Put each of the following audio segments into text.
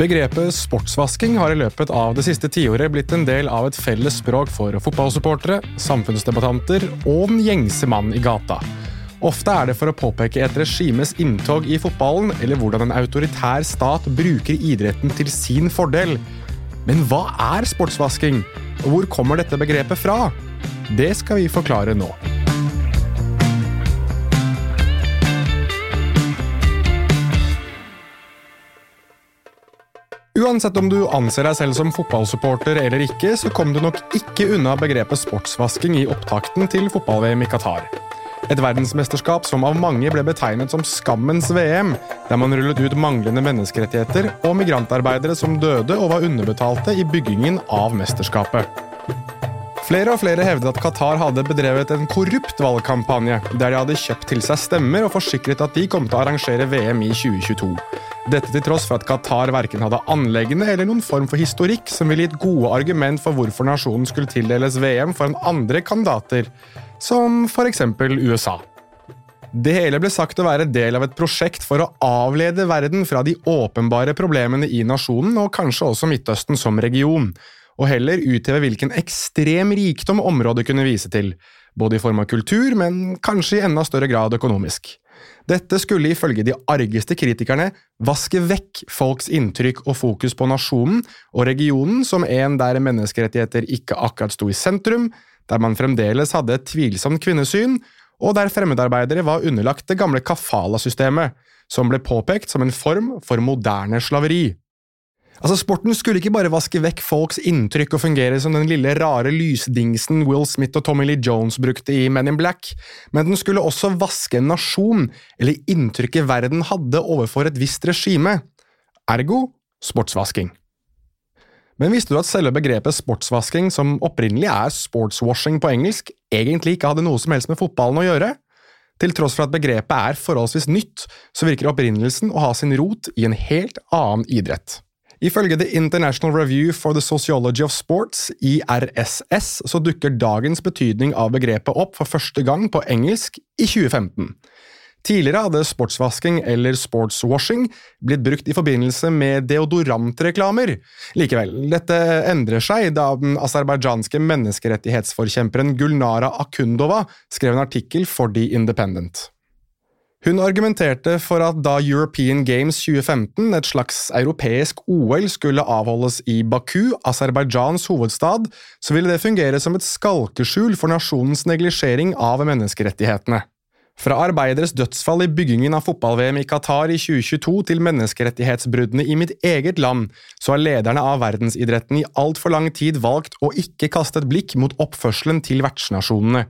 Begrepet sportsvasking har i løpet av det siste tiåret blitt en del av et felles språk for fotballsupportere, samfunnsdebattanter og den gjengse mann i gata. Ofte er det for å påpeke et regimes inntog i fotballen, eller hvordan en autoritær stat bruker idretten til sin fordel. Men hva er sportsvasking, og hvor kommer dette begrepet fra? Det skal vi forklare nå. Uansett om du anser deg selv som fotballsupporter eller ikke, så kom du nok ikke unna begrepet sportsvasking i opptakten til fotball-VM i Qatar. Et verdensmesterskap som av mange ble betegnet som skammens VM, der man rullet ut manglende menneskerettigheter og migrantarbeidere som døde og var underbetalte i byggingen av mesterskapet. Flere og flere hevdet at Qatar hadde bedrevet en korrupt valgkampanje, der de hadde kjøpt til seg stemmer og forsikret at de kom til å arrangere VM i 2022. Dette til tross for at Qatar verken hadde anleggende eller noen form for historikk som ville gitt gode argument for hvorfor nasjonen skulle tildeles VM foran andre kandidater, som f.eks. USA. Det hele ble sagt å være del av et prosjekt for å avlede verden fra de åpenbare problemene i nasjonen, og kanskje også Midtøsten som region og heller utheve hvilken ekstrem rikdom området kunne vise til, både i form av kultur, men kanskje i enda større grad økonomisk. Dette skulle ifølge de argeste kritikerne vaske vekk folks inntrykk og fokus på nasjonen og regionen som en der menneskerettigheter ikke akkurat sto i sentrum, der man fremdeles hadde et tvilsomt kvinnesyn, og der fremmedarbeidere var underlagt det gamle kafala-systemet, som ble påpekt som en form for moderne slaveri. Altså, Sporten skulle ikke bare vaske vekk folks inntrykk og fungere som den lille rare lysdingsen Will Smith og Tommy Lee Jones brukte i Men in Black, men den skulle også vaske en nasjon, eller inntrykket verden hadde overfor et visst regime. Ergo sportsvasking. Men visste du at selve begrepet sportsvasking, som opprinnelig er sportswashing på engelsk, egentlig ikke hadde noe som helst med fotballen å gjøre? Til tross for at begrepet er forholdsvis nytt, så virker opprinnelsen å ha sin rot i en helt annen idrett. Ifølge The International Review for the Sociology of Sports, IRSS, så dukker dagens betydning av begrepet opp for første gang på engelsk i 2015. Tidligere hadde sportsvasking eller sportswashing blitt brukt i forbindelse med deodorantreklamer. Likevel, dette endrer seg da den aserbajdsjanske menneskerettighetsforkjemperen Gulnara Akundova skrev en artikkel for The Independent. Hun argumenterte for at da European Games 2015, et slags europeisk OL, skulle avholdes i Baku, Aserbajdsjans hovedstad, så ville det fungere som et skalkeskjul for nasjonens neglisjering av menneskerettighetene. Fra arbeideres dødsfall i byggingen av fotball-VM i Qatar i 2022 til menneskerettighetsbruddene i mitt eget land, så har lederne av verdensidretten i altfor lang tid valgt å ikke kaste et blikk mot oppførselen til vertsnasjonene.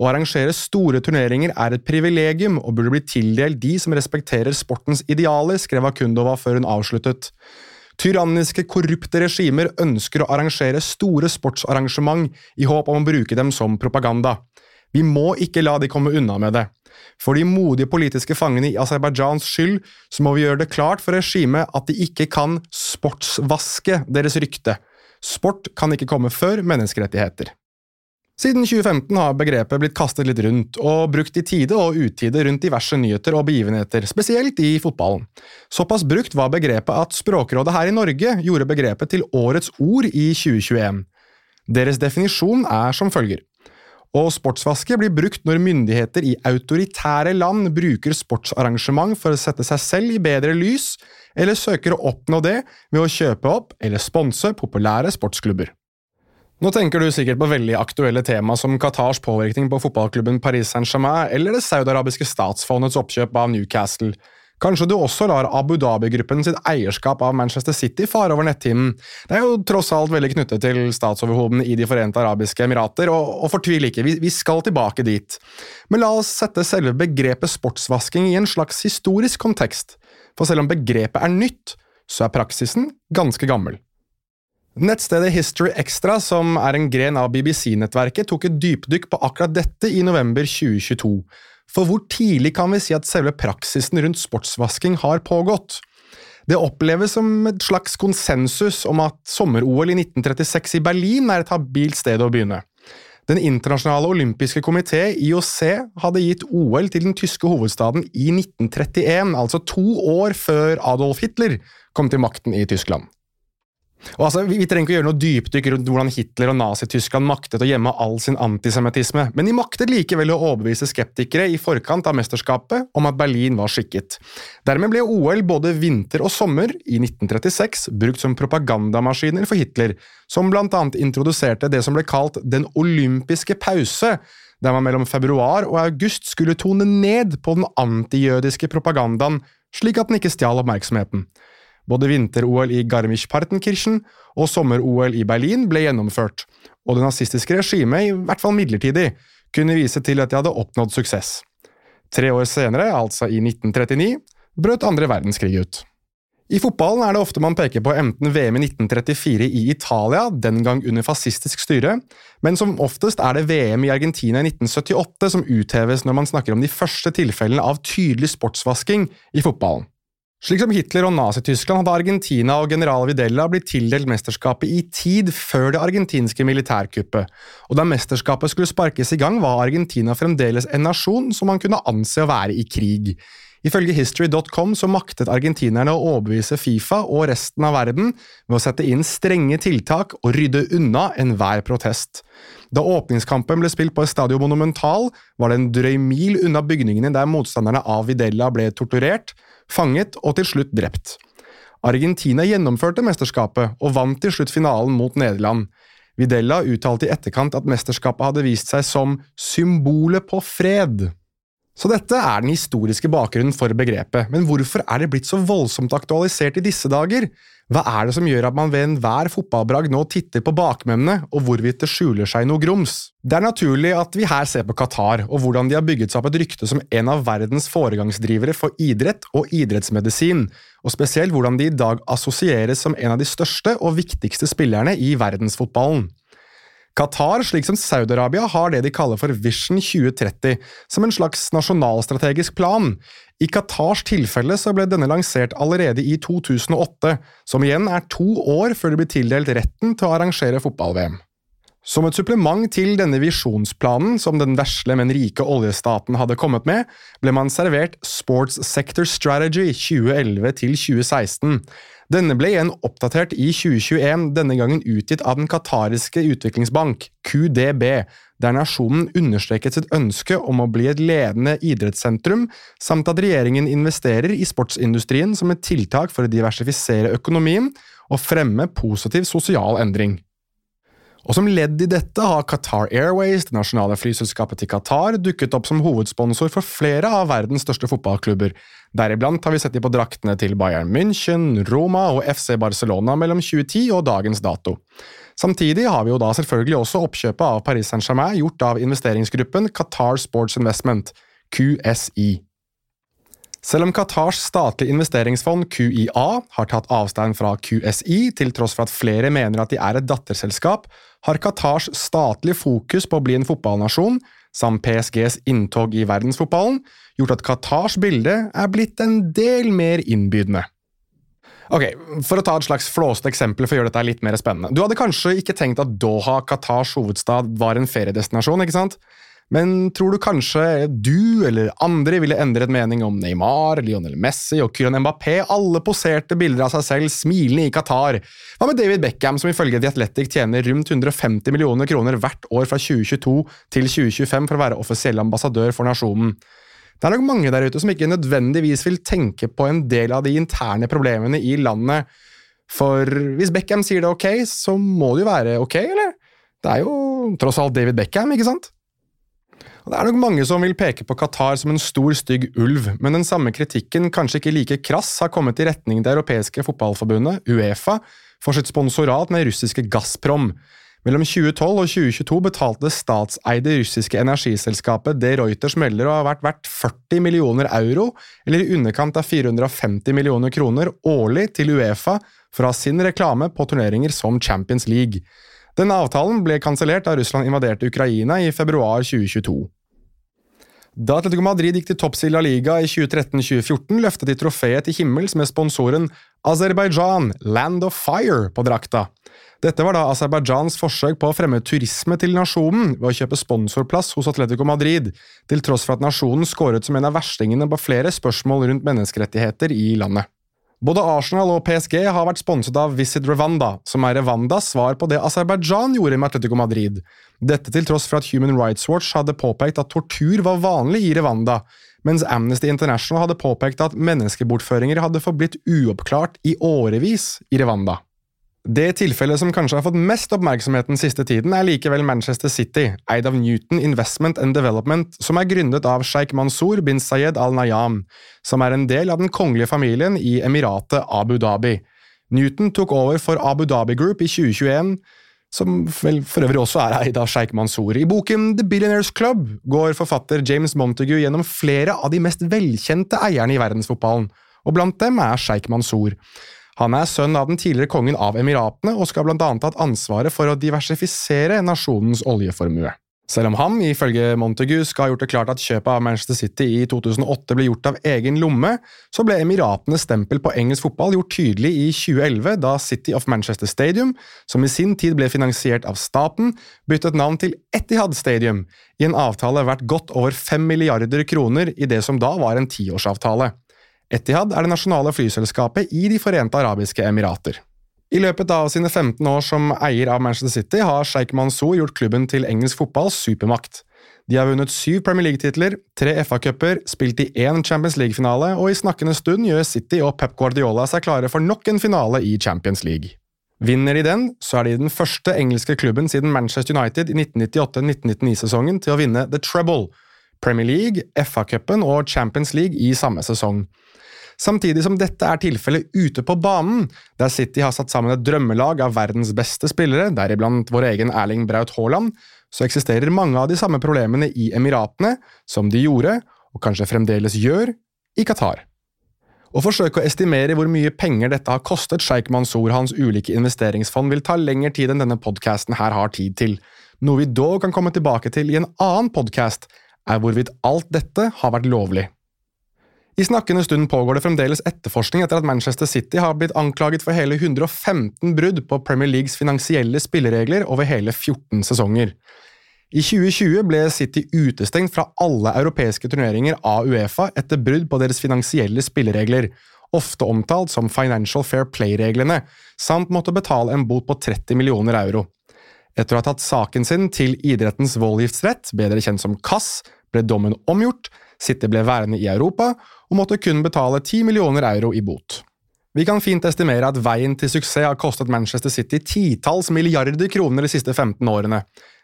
Å arrangere store turneringer er et privilegium og burde bli tildelt de som respekterer sportens idealer, skrev Akundova før hun avsluttet. Tyranniske, korrupte regimer ønsker å arrangere store sportsarrangement i håp om å bruke dem som propaganda. Vi må ikke la de komme unna med det. For de modige politiske fangene i Aserbajdsjans skyld så må vi gjøre det klart for regimet at de ikke kan sportsvaske deres rykte. Sport kan ikke komme før menneskerettigheter. Siden 2015 har begrepet blitt kastet litt rundt, og brukt i tide og utide rundt diverse nyheter og begivenheter, spesielt i fotballen. Såpass brukt var begrepet at Språkrådet her i Norge gjorde begrepet til årets ord i 2021. Deres definisjon er som følger. Og sportsvaske blir brukt når myndigheter i autoritære land bruker sportsarrangement for å sette seg selv i bedre lys, eller søker å oppnå det ved å kjøpe opp eller sponse populære sportsklubber. Nå tenker du sikkert på veldig aktuelle tema som Qatars påvirkning på fotballklubben Paris Saint-Germain eller det saudiarabiske statsfondets oppkjøp av Newcastle. Kanskje du også lar Abu Dhabi-gruppen sitt eierskap av Manchester City fare over netthinnen. Det er jo tross alt veldig knyttet til statsoverhodene i De forente arabiske emirater, og, og fortvil ikke, vi, vi skal tilbake dit. Men la oss sette selve begrepet sportsvasking i en slags historisk kontekst, for selv om begrepet er nytt, så er praksisen ganske gammel. Nettstedet History Extra, som er en gren av BBC-nettverket, tok et dypdykk på akkurat dette i november 2022. For hvor tidlig kan vi si at selve praksisen rundt sportsvasking har pågått? Det oppleves som et slags konsensus om at sommer-OL i 1936 i Berlin er et habilt sted å begynne. Den internasjonale olympiske komité, IOC, hadde gitt OL til den tyske hovedstaden i 1931, altså to år før Adolf Hitler kom til makten i Tyskland. Og altså, vi, vi, trenger ikke å gjøre noe dypdykk rundt hvordan Hitler og Nazi-Tyskland maktet å gjemme all sin antisemittisme, men de maktet likevel å overbevise skeptikere i forkant av mesterskapet om at Berlin var skikket. Dermed ble OL både vinter og sommer i 1936 brukt som propagandamaskiner for Hitler, som blant annet introduserte det som ble kalt den olympiske pause, der man mellom februar og august skulle tone ned på den antijødiske propagandaen, slik at den ikke stjal oppmerksomheten. Både vinter-OL i Garmisch-Partenkirchen og sommer-OL i Berlin ble gjennomført, og det nazistiske regimet, i hvert fall midlertidig, kunne vise til at de hadde oppnådd suksess. Tre år senere, altså i 1939, brøt andre verdenskrig ut. I fotballen er det ofte man peker på enten VM i 1934 i Italia, den gang under fascistisk styre, men som oftest er det VM i Argentina i 1978 som utheves når man snakker om de første tilfellene av tydelig sportsvasking i fotballen. Slik som Hitler og Nazi-Tyskland hadde Argentina og general Videla blitt tildelt mesterskapet i tid før det argentinske militærkuppet, og da mesterskapet skulle sparkes i gang, var Argentina fremdeles en nasjon som man kunne anse å være i krig. Ifølge history.com så maktet argentinerne å overbevise Fifa og resten av verden ved å sette inn strenge tiltak og rydde unna enhver protest. Da åpningskampen ble spilt på Estadio Monumental, var det en drøy mil unna bygningene der motstanderne av Videla ble torturert, fanget og til slutt drept. Argentina gjennomførte mesterskapet og vant til slutt finalen mot Nederland. Vidella uttalte i etterkant at mesterskapet hadde vist seg som symbolet på fred. Så dette er den historiske bakgrunnen for begrepet, men hvorfor er det blitt så voldsomt aktualisert i disse dager? Hva er det som gjør at man ved enhver fotballbragd nå titter på bakmennene, og hvorvidt det skjuler seg noe grums? Det er naturlig at vi her ser på Qatar, og hvordan de har bygget seg opp et rykte som en av verdens foregangsdrivere for idrett og idrettsmedisin, og spesielt hvordan de i dag assosieres som en av de største og viktigste spillerne i verdensfotballen. Qatar, slik som Saudi-Arabia, har det de kaller for Vision 2030, som en slags nasjonalstrategisk plan. I Qatars tilfelle så ble denne lansert allerede i 2008, som igjen er to år før det blir tildelt retten til å arrangere fotball-VM. Som et supplement til denne visjonsplanen som den vesle, men rike oljestaten hadde kommet med, ble man servert Sports Sector Strategy 2011 2016. Denne ble igjen oppdatert i 2021, denne gangen utgitt av den qatariske utviklingsbank, QDB, der nasjonen understreket sitt ønske om å bli et ledende idrettssentrum, samt at regjeringen investerer i sportsindustrien som et tiltak for å diversifisere økonomien og fremme positiv sosial endring. Og Som ledd i dette har Qatar Airways, det nasjonale flyselskapet til Qatar, dukket opp som hovedsponsor for flere av verdens største fotballklubber. Deriblant har vi sett de på draktene til Bayern München, Roma og FC Barcelona mellom 2010 og dagens dato. Samtidig har vi jo da selvfølgelig også oppkjøpet av Paris Saint-Germain gjort av investeringsgruppen Qatar Sports Investment, QSI. Selv om Qatars statlige investeringsfond QIA har tatt avstand fra QSI, til tross for at flere mener at de er et datterselskap, har Qatars statlige fokus på å bli en fotballnasjon, samt PSGs inntog i verdensfotballen, gjort at Qatars bilde er blitt en del mer innbydende. Ok, For å ta et slags flåsete eksempel for å gjøre dette litt mer spennende. Du hadde kanskje ikke tenkt at Doha, Qatars hovedstad, var en feriedestinasjon, ikke sant? Men tror du kanskje du eller andre ville endret mening om Neymar, Lionel Messi og Kyran Mbappé? Alle poserte bilder av seg selv smilende i Qatar. Hva med David Beckham, som ifølge The Athletic tjener rundt 150 millioner kroner hvert år fra 2022 til 2025 for å være offisiell ambassadør for nasjonen? Det er nok mange der ute som ikke nødvendigvis vil tenke på en del av de interne problemene i landet, for hvis Beckham sier det ok, så må det jo være ok, eller? Det er jo tross alt David Beckham, ikke sant? Det er nok mange som vil peke på Qatar som en stor, stygg ulv, men den samme kritikken, kanskje ikke like krass, har kommet i retning det europeiske fotballforbundet, Uefa, for sitt sponsorat med russiske Gazprom. Mellom 2012 og 2022 betalte det statseide russiske energiselskapet De Reuters melder å ha vært verdt 40 millioner euro, eller i underkant av 450 millioner kroner, årlig til Uefa for å ha sin reklame på turneringer som Champions League. Denne avtalen ble kansellert da Russland invaderte Ukraina i februar 2022. Da Atletico Madrid gikk til topps i La Liga i 2013-2014, løftet de trofeet til himmels med sponsoren Aserbajdsjan, Land of Fire, på drakta. Dette var da Aserbajdsjans forsøk på å fremme turisme til nasjonen ved å kjøpe sponsorplass hos Atletico Madrid, til tross for at nasjonen skåret som en av verstingene på flere spørsmål rundt menneskerettigheter i landet. Både Arsenal og PSG har vært sponset av Visit Rwanda, som er Rwandas svar på det Aserbajdsjan gjorde med Atletico Madrid. Dette til tross for at Human Rights Watch hadde påpekt at tortur var vanlig i Rwanda, mens Amnesty International hadde påpekt at menneskebortføringer hadde forblitt uoppklart i årevis i Rwanda. Det tilfellet som kanskje har fått mest oppmerksomhet den siste tiden, er likevel Manchester City, eid av Newton Investment and Development, som er gründet av sjeik Mansour bin Sayed al-Nayam, som er en del av den kongelige familien i emiratet Abu Dhabi. Newton tok over for Abu Dhabi Group i 2021, som vel for øvrig også er eid av sjeik Mansour. I boken The Billionaires Club går forfatter James Montague gjennom flere av de mest velkjente eierne i verdensfotballen, og blant dem er sjeik Mansour. Han er sønn av den tidligere kongen av Emiratene og skal blant annet hatt ansvaret for å diversifisere nasjonens oljeformue. Selv om han, ifølge Montague, skal ha gjort det klart at kjøpet av Manchester City i 2008 ble gjort av egen lomme, så ble Emiratenes stempel på engelsk fotball gjort tydelig i 2011 da City of Manchester Stadium, som i sin tid ble finansiert av staten, byttet navn til Etihad Stadium, i en avtale verdt godt over 5 milliarder kroner i det som da var en tiårsavtale. Etihad er det nasjonale flyselskapet i De forente arabiske emirater. I løpet av sine 15 år som eier av Manchester City har Sheikh Mansour gjort klubben til engelsk fotballs supermakt. De har vunnet syv Premier League-titler, tre FA-cuper, spilt i én Champions League-finale, og i snakkende stund gjør City og Pep Guardiola seg klare for nok en finale i Champions League. Vinner de den, så er de den første engelske klubben siden Manchester United i 1998-1999-sesongen til å vinne The Treble, Premier League, FA-cupen og Champions League i samme sesong. Samtidig som dette er tilfellet ute på banen, der City har satt sammen et drømmelag av verdens beste spillere, deriblant vår egen Erling Braut Haaland, så eksisterer mange av de samme problemene i Emiratene som de gjorde, og kanskje fremdeles gjør, i Qatar. Å forsøke å estimere hvor mye penger dette har kostet Sheikh Mansour hans ulike investeringsfond, vil ta lengre tid enn denne podkasten her har tid til. Noe vi dog kan komme tilbake til i en annen podkast, er hvorvidt alt dette har vært lovlig. I snakkende stund pågår det fremdeles etterforskning etter at Manchester City har blitt anklaget for hele 115 brudd på Premier Leagues finansielle spilleregler over hele 14 sesonger. I 2020 ble City utestengt fra alle europeiske turneringer av Uefa etter brudd på deres finansielle spilleregler, ofte omtalt som Financial Fair Play-reglene, samt måtte betale en bot på 30 millioner euro. Etter å ha tatt saken sin til idrettens voldgiftsrett, bedre kjent som KASS, ble dommen omgjort, City ble værende i Europa og måtte kun betale 10 millioner euro i bot. Vi kan fint estimere at veien til suksess har kostet Manchester City titalls milliarder kroner de siste 15 årene,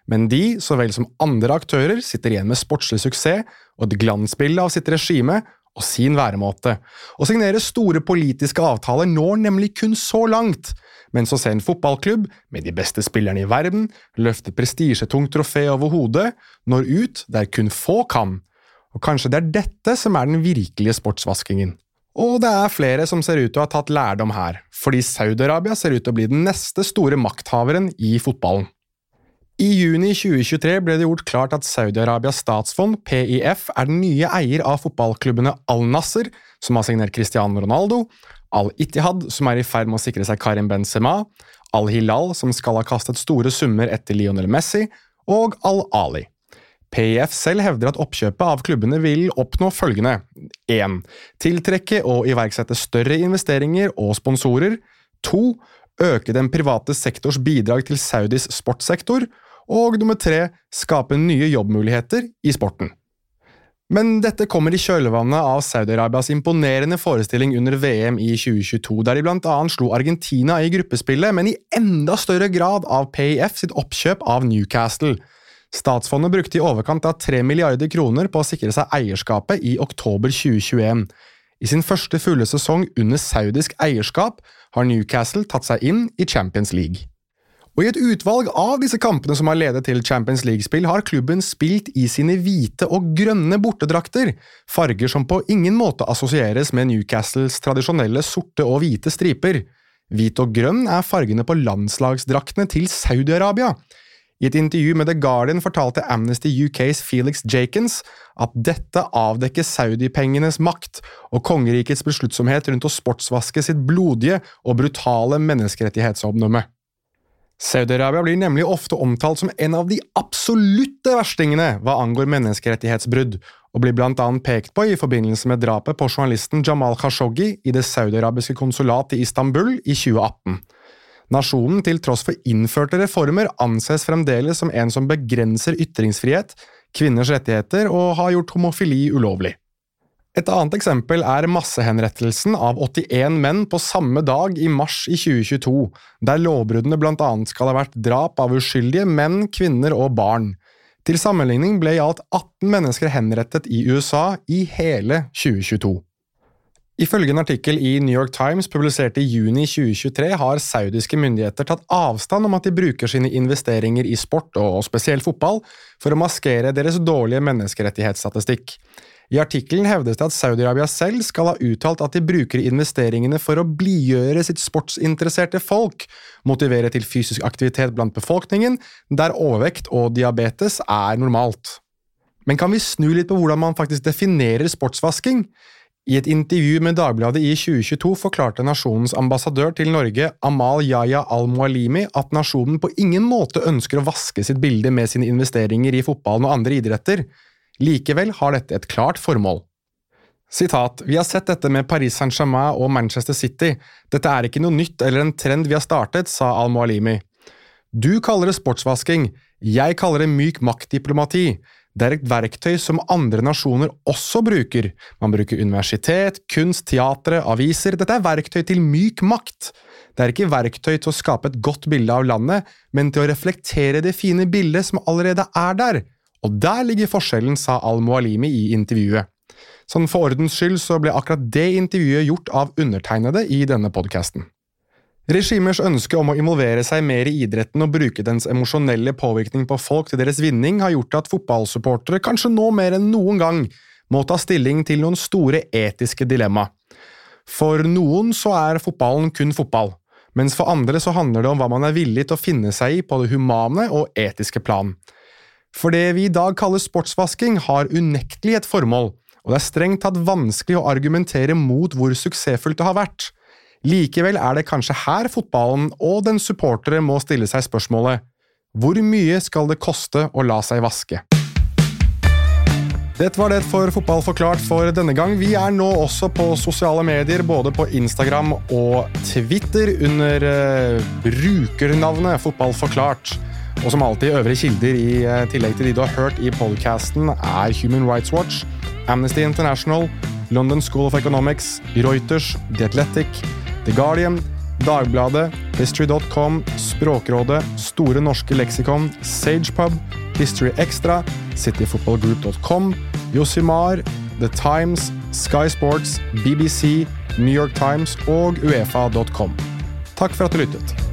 men de, så vel som andre aktører, sitter igjen med sportslig suksess og et glansbilde av sitt regime og sin væremåte. Å signere store politiske avtaler når nemlig kun så langt, mens å se en fotballklubb med de beste spillerne i verden løfte prestisjetungt trofé over hodet, når ut der kun få kan, og kanskje det er dette som er den virkelige sportsvaskingen. Og det er flere som ser ut til å ha tatt lærdom her, fordi Saudi-Arabia ser ut til å bli den neste store makthaveren i fotballen. I juni 2023 ble det gjort klart at Saudi-Arabias statsfond, PIF, er den nye eier av fotballklubbene Al-Nasser, som har signert Cristiano Ronaldo, Al-Ittihad, som er i ferd med å sikre seg Karim Benzema, Al-Hilal, som skal ha kastet store summer etter Lionel Messi, og Al-Ali. PIF selv hevder at oppkjøpet av klubbene vil oppnå følgende 1. Tiltrekke og iverksette større investeringer og sponsorer 2. Øke den private sektors bidrag til Saudis sportssektor og nummer 3. Skape nye jobbmuligheter i sporten. Men dette kommer i kjølvannet av Saudi-Arabias imponerende forestilling under VM i 2022, der de annet slo Argentina i gruppespillet, men i enda større grad av PIF sitt oppkjøp av Newcastle. Statsfondet brukte i overkant av 3 milliarder kroner på å sikre seg eierskapet i oktober 2021. I sin første fulle sesong under saudisk eierskap har Newcastle tatt seg inn i Champions League. Og I et utvalg av disse kampene som har ledet til Champions League-spill, har klubben spilt i sine hvite og grønne bortedrakter, farger som på ingen måte assosieres med Newcastles tradisjonelle sorte og hvite striper. Hvit og grønn er fargene på landslagsdraktene til Saudi-Arabia, I et intervju med The Guardian fortalte Amnesty UKs Felix Jakens at dette avdekker saudipengenes makt og kongerikets besluttsomhet rundt å sportsvaske sitt blodige og brutale menneskerettighetsomdømme. Saudi-Arabia blir nemlig ofte omtalt som en av de absolutte verstingene hva angår menneskerettighetsbrudd, og blir blant annet pekt på i forbindelse med drapet på journalisten Jamal Khashoggi i det saudiarabiske konsulatet i Istanbul i 2018. Nasjonen, til tross for innførte reformer, anses fremdeles som en som begrenser ytringsfrihet, kvinners rettigheter og har gjort homofili ulovlig. Et annet eksempel er massehenrettelsen av 81 menn på samme dag i mars i 2022, der lovbruddene blant annet skal ha vært drap av uskyldige menn, kvinner og barn. Til sammenligning ble i alt 18 mennesker henrettet i USA i hele 2022. Ifølge en artikkel i New York Times publisert i juni 2023 har saudiske myndigheter tatt avstand om at de bruker sine investeringer i sport, og spesielt fotball, for å maskere deres dårlige menneskerettighetsstatistikk. I artikkelen hevdes det at Saudi-Arabia selv skal ha uttalt at de bruker investeringene for å blidgjøre sitt sportsinteresserte folk, motivere til fysisk aktivitet blant befolkningen, der overvekt og diabetes er normalt. Men kan vi snu litt på hvordan man faktisk definerer sportsvasking? I et intervju med Dagbladet i 2022 forklarte nasjonens ambassadør til Norge, Amal Yahya al-Mualimi, at nasjonen på ingen måte ønsker å vaske sitt bilde med sine investeringer i fotballen og andre idretter. Likevel har dette et klart formål. Sitat, Vi har sett dette med Paris Saint-Germain og Manchester City. Dette er ikke noe nytt eller en trend vi har startet, sa al-Mualimi. Du kaller det sportsvasking, jeg kaller det myk maktdiplomati. Det er et verktøy som andre nasjoner også bruker. Man bruker universitet, kunst, teatre, aviser. Dette er verktøy til myk makt. Det er ikke verktøy til å skape et godt bilde av landet, men til å reflektere det fine bildet som allerede er der. Og der ligger forskjellen, sa al-Mualimi i intervjuet. Sånn For ordens skyld så ble akkurat det intervjuet gjort av undertegnede i denne podkasten. Regimers ønske om å involvere seg mer i idretten og bruke dens emosjonelle påvirkning på folk til deres vinning har gjort at fotballsupportere kanskje nå mer enn noen gang må ta stilling til noen store etiske dilemma. For noen så er fotballen kun fotball, mens for andre så handler det om hva man er villig til å finne seg i på det humane og etiske plan. For det vi i dag kaller sportsvasking, har unektelig et formål, og det er strengt tatt vanskelig å argumentere mot hvor suksessfullt det har vært. Likevel er det kanskje her fotballen og dens supportere må stille seg spørsmålet hvor mye skal det koste å la seg vaske? Dette var det for Fotball forklart for denne gang. Vi er nå også på sosiale medier, både på Instagram og Twitter, under uh, brukernavnet Fotball forklart. Og som alltid, øvrige kilder i eh, tillegg til de du har hørt i podcasten, er Human Rights Watch, Amnesty International, London School of Economics, Reuters, The Athletic, The Guardian, Dagbladet, History.com, Språkrådet, Store norske leksikon, Sagepub, History Extra, cityfootballgroup.com, Josimar, The Times, Sky Sports, BBC, New York Times og uefa.com. Takk for at du lyttet.